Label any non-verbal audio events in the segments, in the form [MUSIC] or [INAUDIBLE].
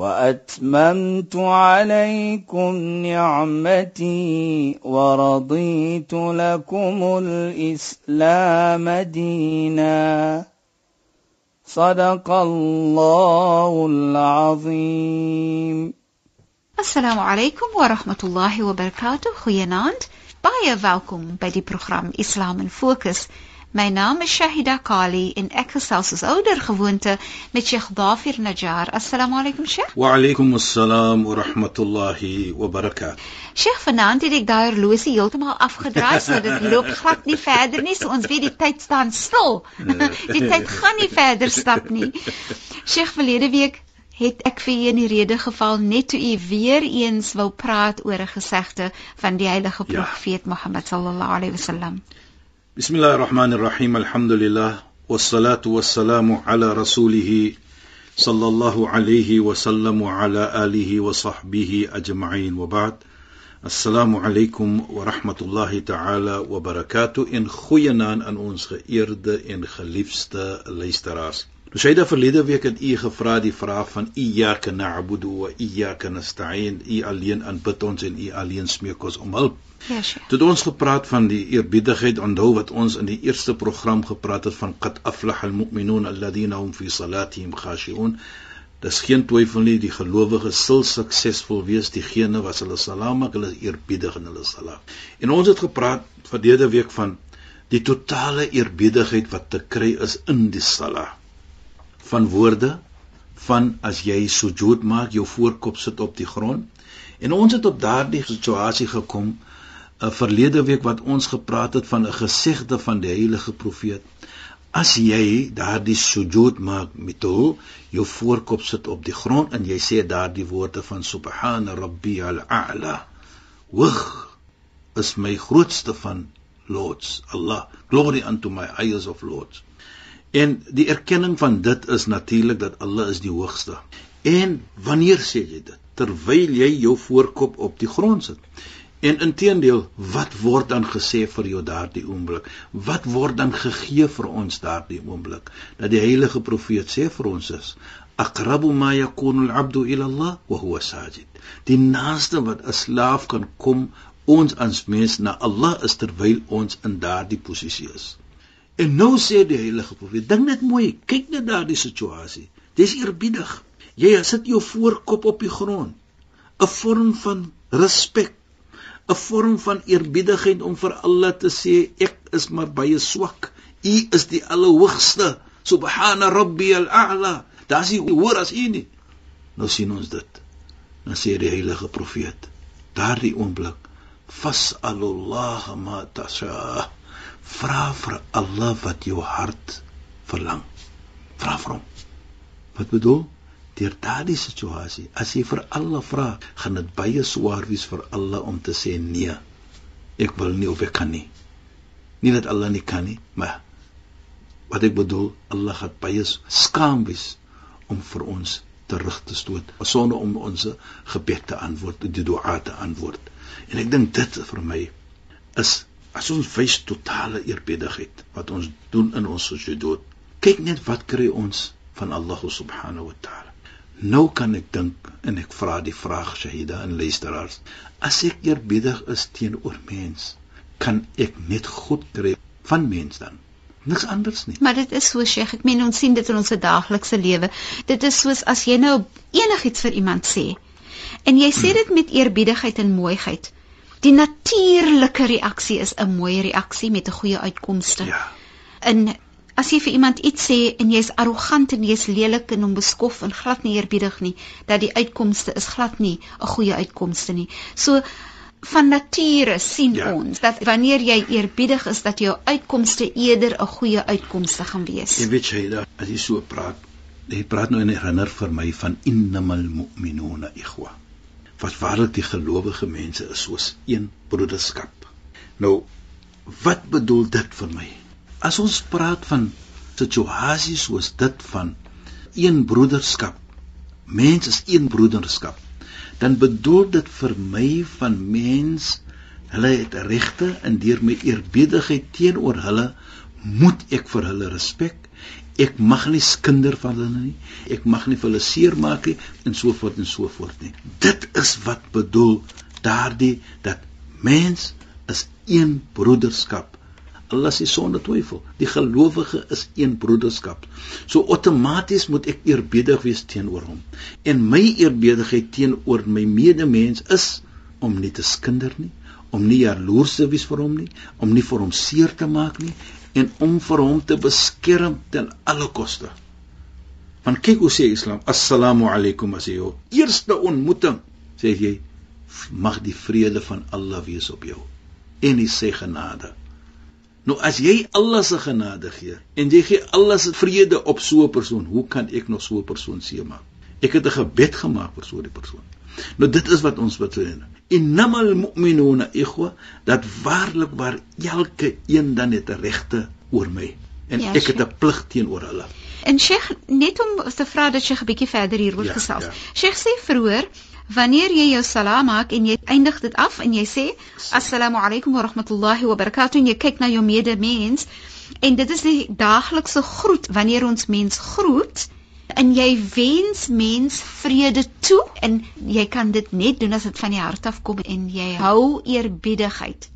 وأتممت عليكم نعمتي ورضيت لكم الإسلام دينا. صدق الله العظيم. السلام عليكم ورحمة الله وبركاته. خيانات بايا فاكم بدي برنامج إسلام فوكس My naam is Shahida Kali en ek gesels soos ouer gewoonte met Sheikh Dafir Najjar. Assalamu alaykum Sheikh. Wa alaykum assalam wa rahmatullahi wa barakatuh. Sheikh, vanaand het ek daai horlosie heeltemal afgedraai sodat dit loop glad nie verder nie, so ons weet die tyd staan stil. [LAUGHS] die tyd gaan nie verder stap nie. Sheikh, verlede week het ek vir u in die rede geval net toe u weer eens wou praat oor 'n gesegde van die heilige Ja. profeet Mohammed sallallahu alaihi wasallam. Bismillahir Rahmanir Rahim. Alhamdulillah wassalatu wassalamu ala rasulih sallallahu alayhi wa sallam wa ala alihi wa sahbihi ajma'in wa ba'd. Assalamu alaykum wa rahmatullahi ta'ala wa barakatuh in goeienaand aan ons geëerde en geliefde luisteraars. Dus hy het verlede week het u gevra die vraag van iyyaka na'budu wa iyyaka nasta'in. U alleen aanbid ons en u alleen smeek ons om hulp. Ja. Toe het ons gepraat van die eerbiedigheid, onthou wat ons in die eerste program gepraat het van qad aflaha almu'minun alladhina hum fi salatihim khashi'un. Dis geen twyfel nie, die gelowiges sal suksesvol wees, diegene wat hulle salaam maak, hulle eerbiedig in hulle salaam. En ons het gepraat verlede week van die totale eerbiedigheid wat te kry is in die salat. Van woorde van as jy sujud maak, jou voorkop sit op die grond. En ons het op daardie situasie gekom 'n verlede week wat ons gepraat het van 'n gesegde van die heilige profeet. As jy daardie sujud maak met hul, jou voorkop sit op die grond en jy sê daardie woorde van subhana rabbiyal a'la. Hoog is my grootste van lords, Allah. Glory unto my highest of lords. En die erkenning van dit is natuurlik dat Allah is die hoogste. En wanneer sê jy dit? Terwyl jy jou voorkop op die grond sit. En inteendeel, wat word dan gesê vir jou daardie oomblik? Wat word dan gegee vir ons daardie oomblik? Dat die heilige profeet sê vir ons is: "Aqrabu ma yakunu al-'abdu ila Allah wa huwa sajid." Die naaste wat 'n slaaf kan kom ons as mens na Allah is terwyl ons in daardie posisie is. En nou sê die heilige profeet, dink net mooi, kyk net daardie situasie. Dis eerbiedig. Jy sit jou voorkop op die grond. 'n Vorm van respek 'n vorm van eerbiedigheid om vir Allah te sê ek is maar baie swak. U is die Allerhoogste. Subhana rabbiyal a'la. Daar's nie hoor as U nie. Nou sien ons dit. Dan sê die heilige profeet daardie oomblik fas'alullah ma tasha. Vra vir Allah wat jou hart verlang. Vra vir hom. Wat bedoel? Deur daardie situasie, as jy vir Allah vra, gaan dit baie swaar wees vir Allah om te sê nee. Ek wil nie of ek kan nie. Nie dat Allah nie kan nie, maar wat ek bedoel, Allah gaan baie skaam wees om vir ons terug te stoot sonder om ons gebed te antwoord, die dua te antwoord. En ek dink dit vir my is as ons wys totale eerbiedigheid wat ons doen in ons sujud. Kyk net wat kry ons van Allah subhanahu wa ta'ala. Nou kan ek dink en ek vra die vraag Shahida en luisteraars, as ek eerbiedig is teenoor mens, kan ek net goed kry van mens dan? Niks anders nie. Maar dit is so Sheikh, ek meen ons sien dit in ons daaglikse lewe. Dit is soos as jy nou enigiets vir iemand sê en jy sê dit met eerbiedigheid en mooiheid. Die natuurlike reaksie is 'n mooi reaksie met 'n goeie uitkomste. Ja. En as jy vir iemand iets sê en jy's arrogant en jy's lelik en onbeskof en glad nie eerbiedig nie, dat die uitkomste is glad nie 'n goeie uitkomste nie. So van nature sien Ja. ons dat wanneer jy eerbiedig is dat jou uitkomste eerder 'n goeie uitkomste gaan wees. Jy weet Shahida, as jy so praat, jy praat nou en herinner vir my van innamal mu'minuna ikhwa. Wat waarlik die gelowige mense is soos een broederskap. Nou wat bedoel dit vir my? As ons praat van situasies soos dit van een broederskap, mens is een broederskap, dan bedoel dit vir my van mens hulle het regte en deur my eerbiedigheid teenoor hulle moet ek vir hulle respek Ek mag nie skinder van hulle nie. Ek mag nie vir hulle seermaak nie en so voort en so voort nie. Dit is wat bedoel daardie dat mens is een broederskap. Allah sê sonder twyfel, die gelowige is een broederskap. So outomaties moet ek eerbiedig wees teenoor hom. En my eerbiedigheid teenoor my medemens is om nie te skinder nie, om nie jaloers te wees vir hom nie, om nie vir hom seer te maak nie en om vir hom te beskerm ten alle koste. Want kyk hoe sê Islam, assalamu alaykum as jy eerste ontmoeting sê jy mag die vrede van Allah wees op jou en hy sê genade. Nou as jy Allah se genade gee en jy gee Allah se vrede op so 'n persoon, hoe kan ek nog so 'n persoon seëmaak? Ek het 'n gebed gemaak vir so 'n persoon. Nou dit is wat ons wat doen innamal mu'minuna ikhwa dat waarlik waar elke een dan het 'n regte oor my en ja, ek het 'n plig teenoor hulle. En Sheikh, net om te vra dat jy 'n bietjie verder hieroor ja, gesels. Ja. Sheikh sê vroeër wanneer jy jou salaam maak en jy eindig dit af en jy sê assalamu alaykum wa rahmatullahi wa barakatuh en jy kyk na jou medemens en dit is die daaglikse groet wanneer ons mens groet en jy wens mens vrede toe en jy kan dit net doen as dit van die hart af kom en jy hou eerbiedigheid.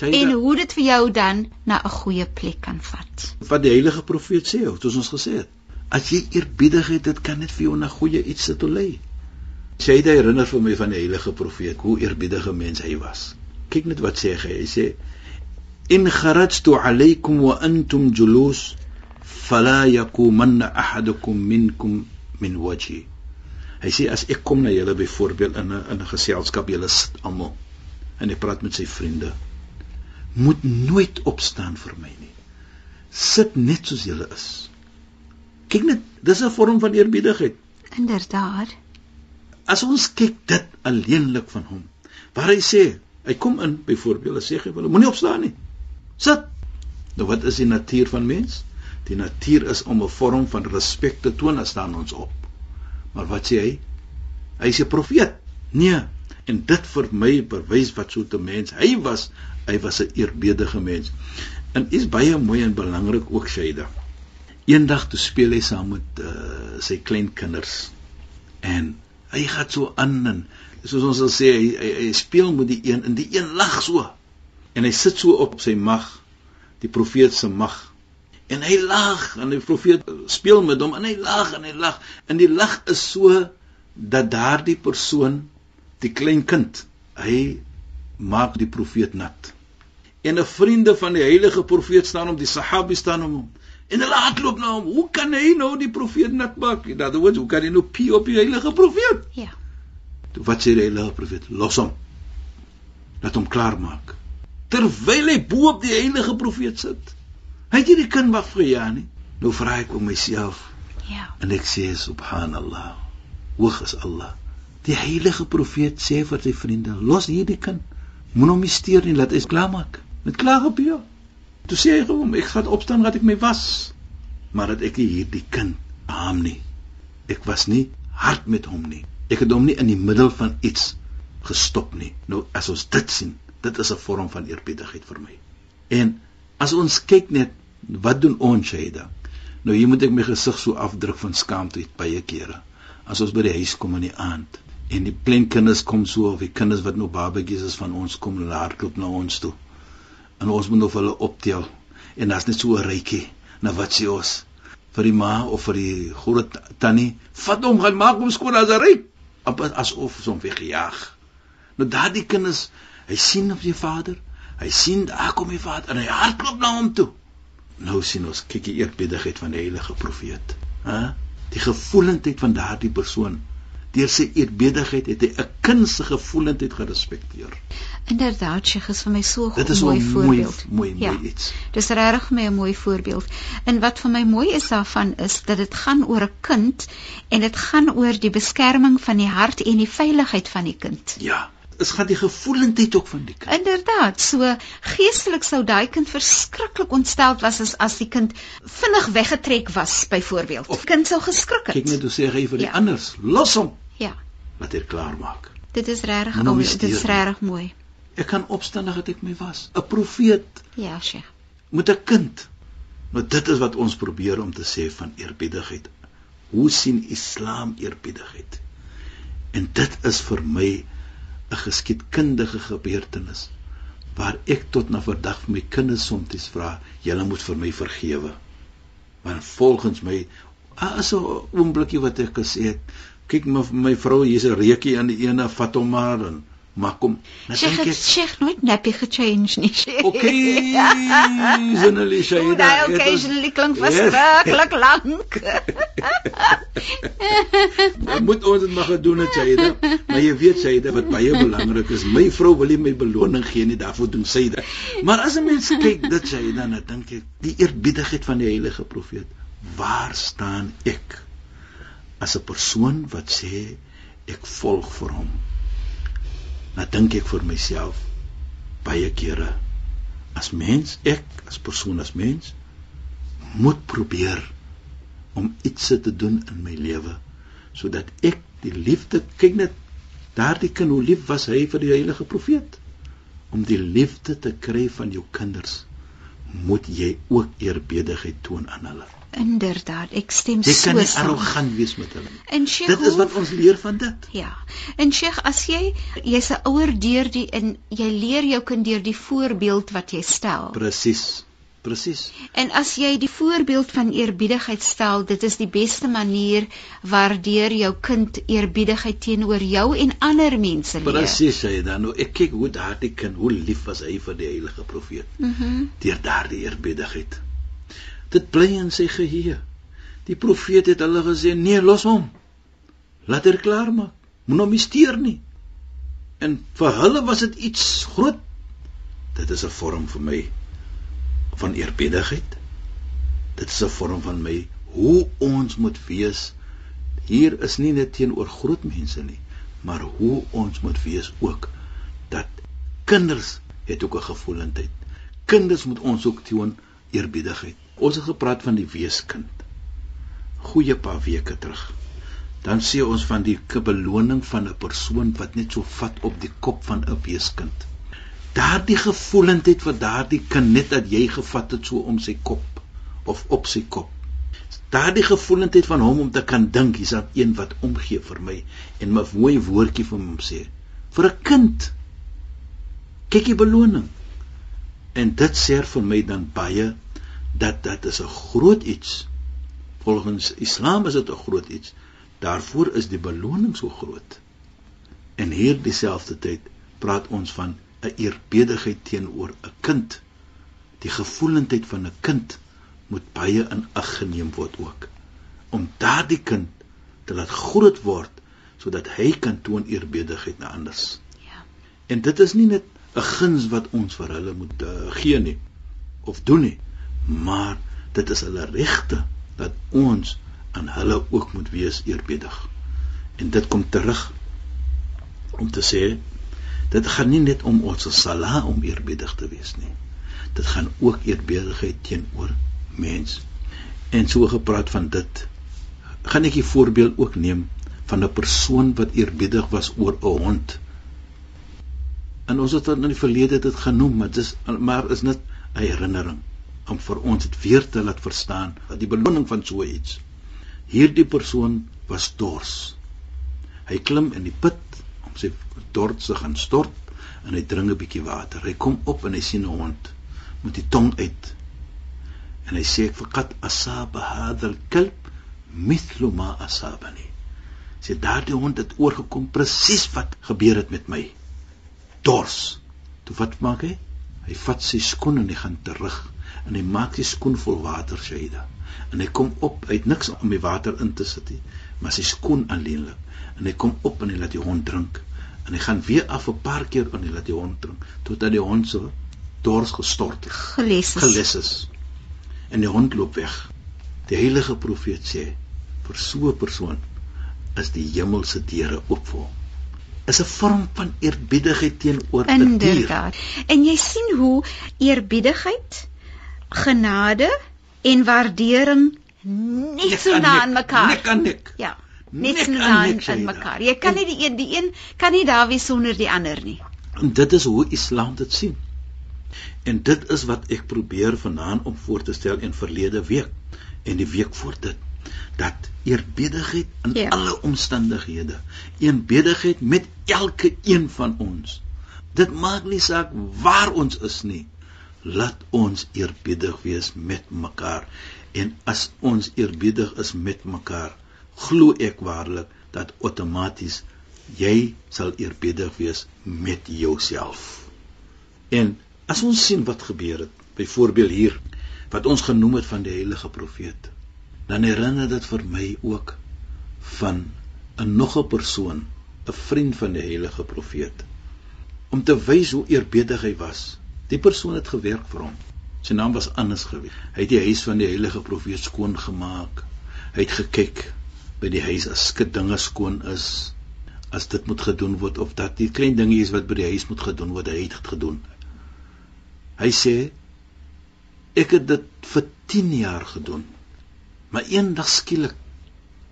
En hoe dit vir jou dan na 'n goeie plek kan vat. Wat die heilige profeet sê, het ons gesê het. As jy eerbiedigheid het, kan dit vir jou na goeie iets toe lei. Sy het herinner vir my van die heilige profeet hoe eerbiedige mens hy was. Kyk net wat sê hy. Hy sê in kharajtu alaykum wa antum julus fala yakumanna ahadukum minkum min wajhi hy sê as ek kom na julle byvoorbeeld in 'n in 'n geselskap julle sit almal en hy praat met sy vriende moet nooit opstaan vir my nie. Sit net soos julle is. Kyk net dis 'n vorm van eerbiedigheid. Inderdaad. As ons kyk dit alleenlik van hom waar hy sê hy kom in byvoorbeeld sê hy wil moenie opstaan nie. Sit. Nou wat is die natuur van mens Die natuur is om 'n vorm van respek te toon as staan ons op. Maar wat sê hy? Hy is 'n profeet. Nee, en dit vir my bewys wat so 'n mens hy was. Hy was 'n eerbiedige mens. En is baie mooi en belangrik ook Shaida. Eendag toe speel hy saam met uh, sy klein kinders. En hy gaan so aan en soos ons sal sê hy, hy, hy speel met die een en die een lag so. En hy sit so op sy mag, die profeet se mag en hy lag en die profeet speel met hom en hy lag en hy lag. En die lag is so dat daardie persoon die klein kind hy maak die profeet nat. En 'n vriende van die heilige profeet staan om die sahabi staan om hom en hulle hardloop na hom hoe kan hy nou die profeet nat maak? Dat hoe hoe kan hy nou pie op die heilige profeet? Ja. Wat sê die heilige profeet? Los hom. Laat hom klaar maak terwyl hy bo op die heilige profeet sit Hy het hierdie kind wat vir jaar nie. Nou vra ek om myself. Ja. En ek sê subhanallah. Hoog is Allah. Die heilige profeet sê vir sy vriende: "Los hierdie kind. Moenie hom steur nie, laat hy klaar maak. Met klaar op jou." Toe sê hy hom: "Ek gaan opstaan dat ek my was." Maar dat ek hierdie kind haam nie. Ek was nie hard met hom nie. Ek het hom nie in die middel van iets gestop nie. Nou as ons dit sien, dit is 'n vorm van eerbiedigheid vir my. En as ons kyk net wat doen ons Shaida? Nou hier moet ek my gesig so afdruk van skaamte baie kere. As ons by die huis kom in die aand en die klein kinders kom so of die kinders wat nog babatjies is van ons kom hardloop na ons toe. En ons moet nog hulle optel en daar's net so 'n rykie. Nou wat sê ons? vir die ma of vir die groot tannie, vat hom gaan maak hom skoon as hy ry. Asof hom weggejaag. Nou daardie kinders, hy sien op sy vader. Hy sien daar kom die vader en hy hardloop na hom toe nou sien ons kyk die eerbiedigheid van die heilige profeet. Hæ? Die gevoelendheid van daardie persoon. Deur sy eerbiedigheid het hy 'n kind se gevoelendheid gerespekteer. Inderdaad, Sheikh is vir my so 'n Dit is mooi mooi voorbeeld. mooi mooi Ja. iets. Dis regtig vir my 'n mooi voorbeeld. En wat vir my mooi is daarvan is dat dit gaan oor 'n kind en dit gaan oor die beskerming van die hart en die veiligheid van die kind. Ja, dit gaan die gevoelendheid ook van die kind. Inderdaad, so geestelik sou daai kind verskriklik ontsteld was as as die kind vinnig weggetrek was byvoorbeeld. Of kind sou geskrik het. Kyk net hoe sê hy vir die Ja. anders, los hom, Ja, laat hy klaar maak. dit is regtig my dit is regtig mooi. Ek kan opstaan as ek my was. 'n Profeet Ja, Sheikh. met 'n kind. Maar dit is wat ons probeer om te sê van eerbiedigheid. Hoe sien Islam eerbiedigheid? En dit is vir my 'n geskiedkundige gebeurtenis waar ek tot na vandag vir my kinders soms vra, julle moet vir my vergewe. Want volgens my ah, is 'n oombliekie wat ek gesê het, kyk my my vrou, hier's 'n reukie aan die ene, vat hom maar en hom. Dan Sheikh dink ek, Sheikh nooit nappy gechange nie. [LAUGHS] Sheikh. Okay, Zinali Hoe Shaida. daai occasionally klink verskriklik [LAUGHS] lank. [LAUGHS] Dan moet ons dit maar gedoen het Shaida. Maar jy weet Shaida wat baie belangrik is. My vrou wil nie my beloning gee nie, daarvoor doen sy dit. Maar as 'n mens kyk dit Shaida, dan dink ek die eerbiedigheid van die heilige profeet. Waar staan ek as 'n persoon wat sê ek volg vir hom? Dan dink ek vir myself baie kere as mens, ek as persoon as mens moet probeer om iets te doen in my lewe sodat ek die liefde kyk net daardie kind hoe lief was hy vir die heilige profeet? Om die liefde te kry van jou kinders moet jy ook eerbiedigheid toon aan hulle Inderdaad, ek stem jy so kan nie saam. arrogant wees met hulle nie En Sheikh, dit is wat ons leer van dit Ja. En Sheikh, as jy jy's 'n ouer deur die en jy leer jou kind deur die voorbeeld wat jy stel. presies presies En as jy die voorbeeld van eerbiedigheid stel, dit is die beste manier waardeur jou kind eerbiedigheid teenoor jou en ander mense leer. presies hy dan nou ek kyk hoe daardie kind hoe lief was hy vir die heilige profeet Mhm. deur daardie eerbiedigheid. Dit bly in sy geheue. Die profeet het hulle gesê: "Nee, los hom. Laat hy klaar maak. Moenie hom steur nie." En vir hulle was dit iets groot. Dit is 'n vorm vir my van eerbiedigheid. Dit is 'n vorm van my hoe ons moet wees. Hier is nie net teenoor groot mense nie, maar hoe ons moet wees ook dat kinders het ook 'n gevoelendheid. Kinders moet ons ook toon eerbiedigheid. Ons het gepraat van die weeskind. Goeie paar weke terug. Dan sê ons van die beloning van 'n persoon wat net so vat op die kop van 'n weeskind. Daardie gevoelendheid vir daardie kind net dat jy gevat het so om sy kop of op sy kop. Daardie gevoelendheid van hom om te kan dink, hier's dan een wat omgee vir my en 'n mooi woordjie vir hom sê. Vir 'n kind. Kyk die beloning. En dit sê vir my dan baie dat dit is 'n groot iets. Volgens Islam is dit 'n groot iets. Daarvoor is die beloning so groot. En hier dieselfde tyd praat ons van 'n eerbiedigheid teenoor 'n kind. Die gevoelendheid van 'n kind moet baie in ag geneem word ook. Om daardie kind te laat groot word sodat hy kan toon eerbiedigheid na ander. Ja. En dit is nie net 'n guns wat ons vir hulle moet uh, gee nie of doen nie, maar dit is hulle regte dat ons aan hulle ook moet wees eerbiedig. En dit kom terug om te sê dit gaan nie net om ons sala om eerbiedig te wees nie. Dit gaan ook eerbiedigheid teenoor mens. En so gepraat van dit, gaan ek 'n voorbeeld ook neem van 'n persoon wat eerbiedig was oor 'n hond. En ons het dit in die verlede dit genoem, maar dis maar is net 'n herinnering om vir ons dit weer te laat verstaan wat die beloning van so iets. Hierdie persoon was dors. Hy klim in die put om sy dors te gaan stort en hy drink 'n bietjie water. Hy kom op en hy sien 'n hond met die tong uit. En hy sê faqat asaba hadha al-kalb mithlu ma asabani. Sê daardie hond het oorgekom presies wat gebeur het met my. Dors. Toe wat maak hy? Hy vat sy skoen en hy gaan terug en hy maak sy skoen vol water, Shaida. En hy kom op, hy het niks om die water in te sit nie, maar sy skoen alleenlik. En hy kom op en hy laat die hond drink en hy gaan weer af 'n paar keer en hy laat die hond drink totdat die hond se dors gestort het. Geles is. Geles is. En die hond loop weg. Die heilige profeet sê vir so 'n persoon is die hemelse deure oop vir hom. Is 'n vorm van eerbiedigheid teenoor 'n dier. Inderdaad. En jy sien hoe eerbiedigheid, genade en waardering net so na aan mekaar. Nek aan nek. Ja. Net so na aan, aan mekaar. Jy kan nie die een die een kan nie daar wees sonder die ander nie. En dit is hoe Islam dit sien. En dit is wat ek probeer vanaand om voor te stel in verlede week en die week voor dit dat eerbiedigheid in Ja. alle omstandighede, eerbiedigheid met elke een van ons. Dit maak nie saak waar ons is nie. Laat ons eerbiedig wees met mekaar. En as ons eerbiedig is met mekaar, glo ek waarlik dat outomaties jy sal eerbiedig wees met jouself. En as ons sien wat gebeur het, byvoorbeeld hier wat ons genoem het van die heilige profeet, dan herinner dit vir my ook van 'n nog 'n persoon, 'n vriend van die heilige profeet. Om te wys hoe eerbiedig hy was. Die persoon het gewerk vir hom. Sy naam was Annas gewees. Hy het die huis van die heilige profeet skoon gemaak. Hy het gekyk by die huis as skit dinge skoon is, as dit moet gedoen word of dat die klein dingetjies wat by die huis moet gedoen word, hy het dit gedoen. Hy sê ek het dit vir 10 jaar gedoen. Maar eendag skielik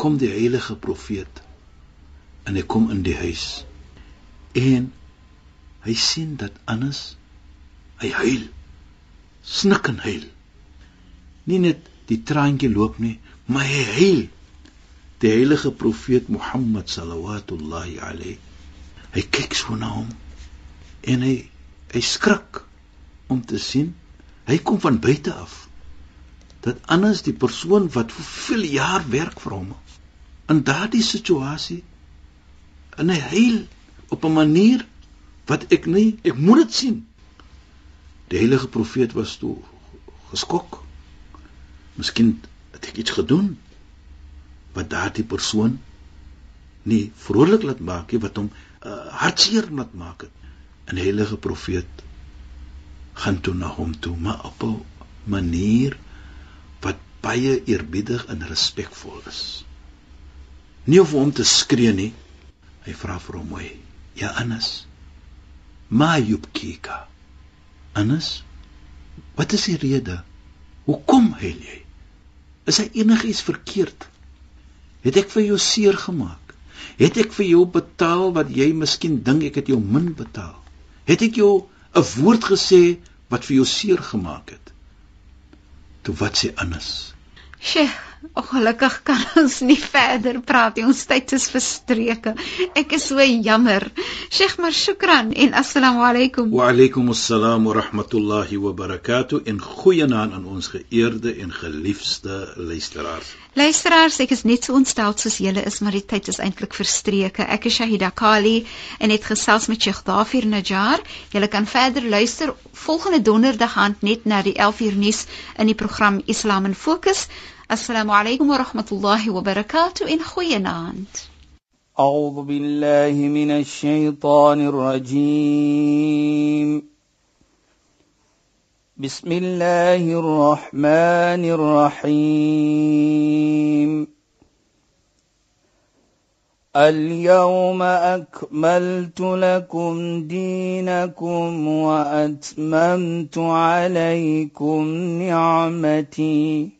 kom die heilige profeet en hy kom in die huis. En hy sien dat Annas hy huil. Snik en huil. Nie net die traantjie loop nie, maar hy huil. Die heilige profeet Mohammed sallallahu alayhi. Hy kyk so na hom en hy hy skrik om te sien hy kom van buite af dat anders die persoon wat vir veel jaar werk vir hom in daardie situasie en hy huil op 'n manier wat ek nie ek moet dit sien die heilige profeet was toe geskok. Miskien het ek iets gedoen wat daardie persoon nie vrolik laat maak nie wat hom uh, hartseer laat maak het. En die heilige profeet gaan toe na hom toe maar op 'n manier wat baie eerbiedig en respekvol is. Nie om hom te skree nie. Hy vra vir hom mooi ja Anas ma yubkika Anas wat is die rede? Hoekom huil jy? Is hy enigiets verkeerd? Het ek vir jou seer gemaak? Het ek vir jou betaal wat jy miskien dink ek het jou min betaal? Het ek jou 'n woord gesê wat vir jou seer gemaak het? Toe wat sê Anas Sjoe, ongelukkig kan [LAUGHS] ons nie verder praat nie. Ons tyd is verstreke. Ek is so jammer. Sheikh maar shukran en assalamu alaykum. Wa alaykum assalam wa rahmatullahi wa barakatuh en goeienaand aan ons geëerde en geliefde luisteraars. Luisteraars, ek is net so ontstel soos julle is, maar die tyd is eintlik verstreke. Ek is Shahida Kali en het gesels met Sheikh Dafir Najjar. Julle kan verder luister volgende donderdag aand net na die 11uur nuus in die program Islam in Fokus. Alaykum wa rahmatullahi wa barakatuh en goeienaand. أعوذ بالله من الشيطان الرجيم. بسم الله الرحمن الرحيم. اليوم أكملت لكم دينكم وأتممت عليكم نعمتي.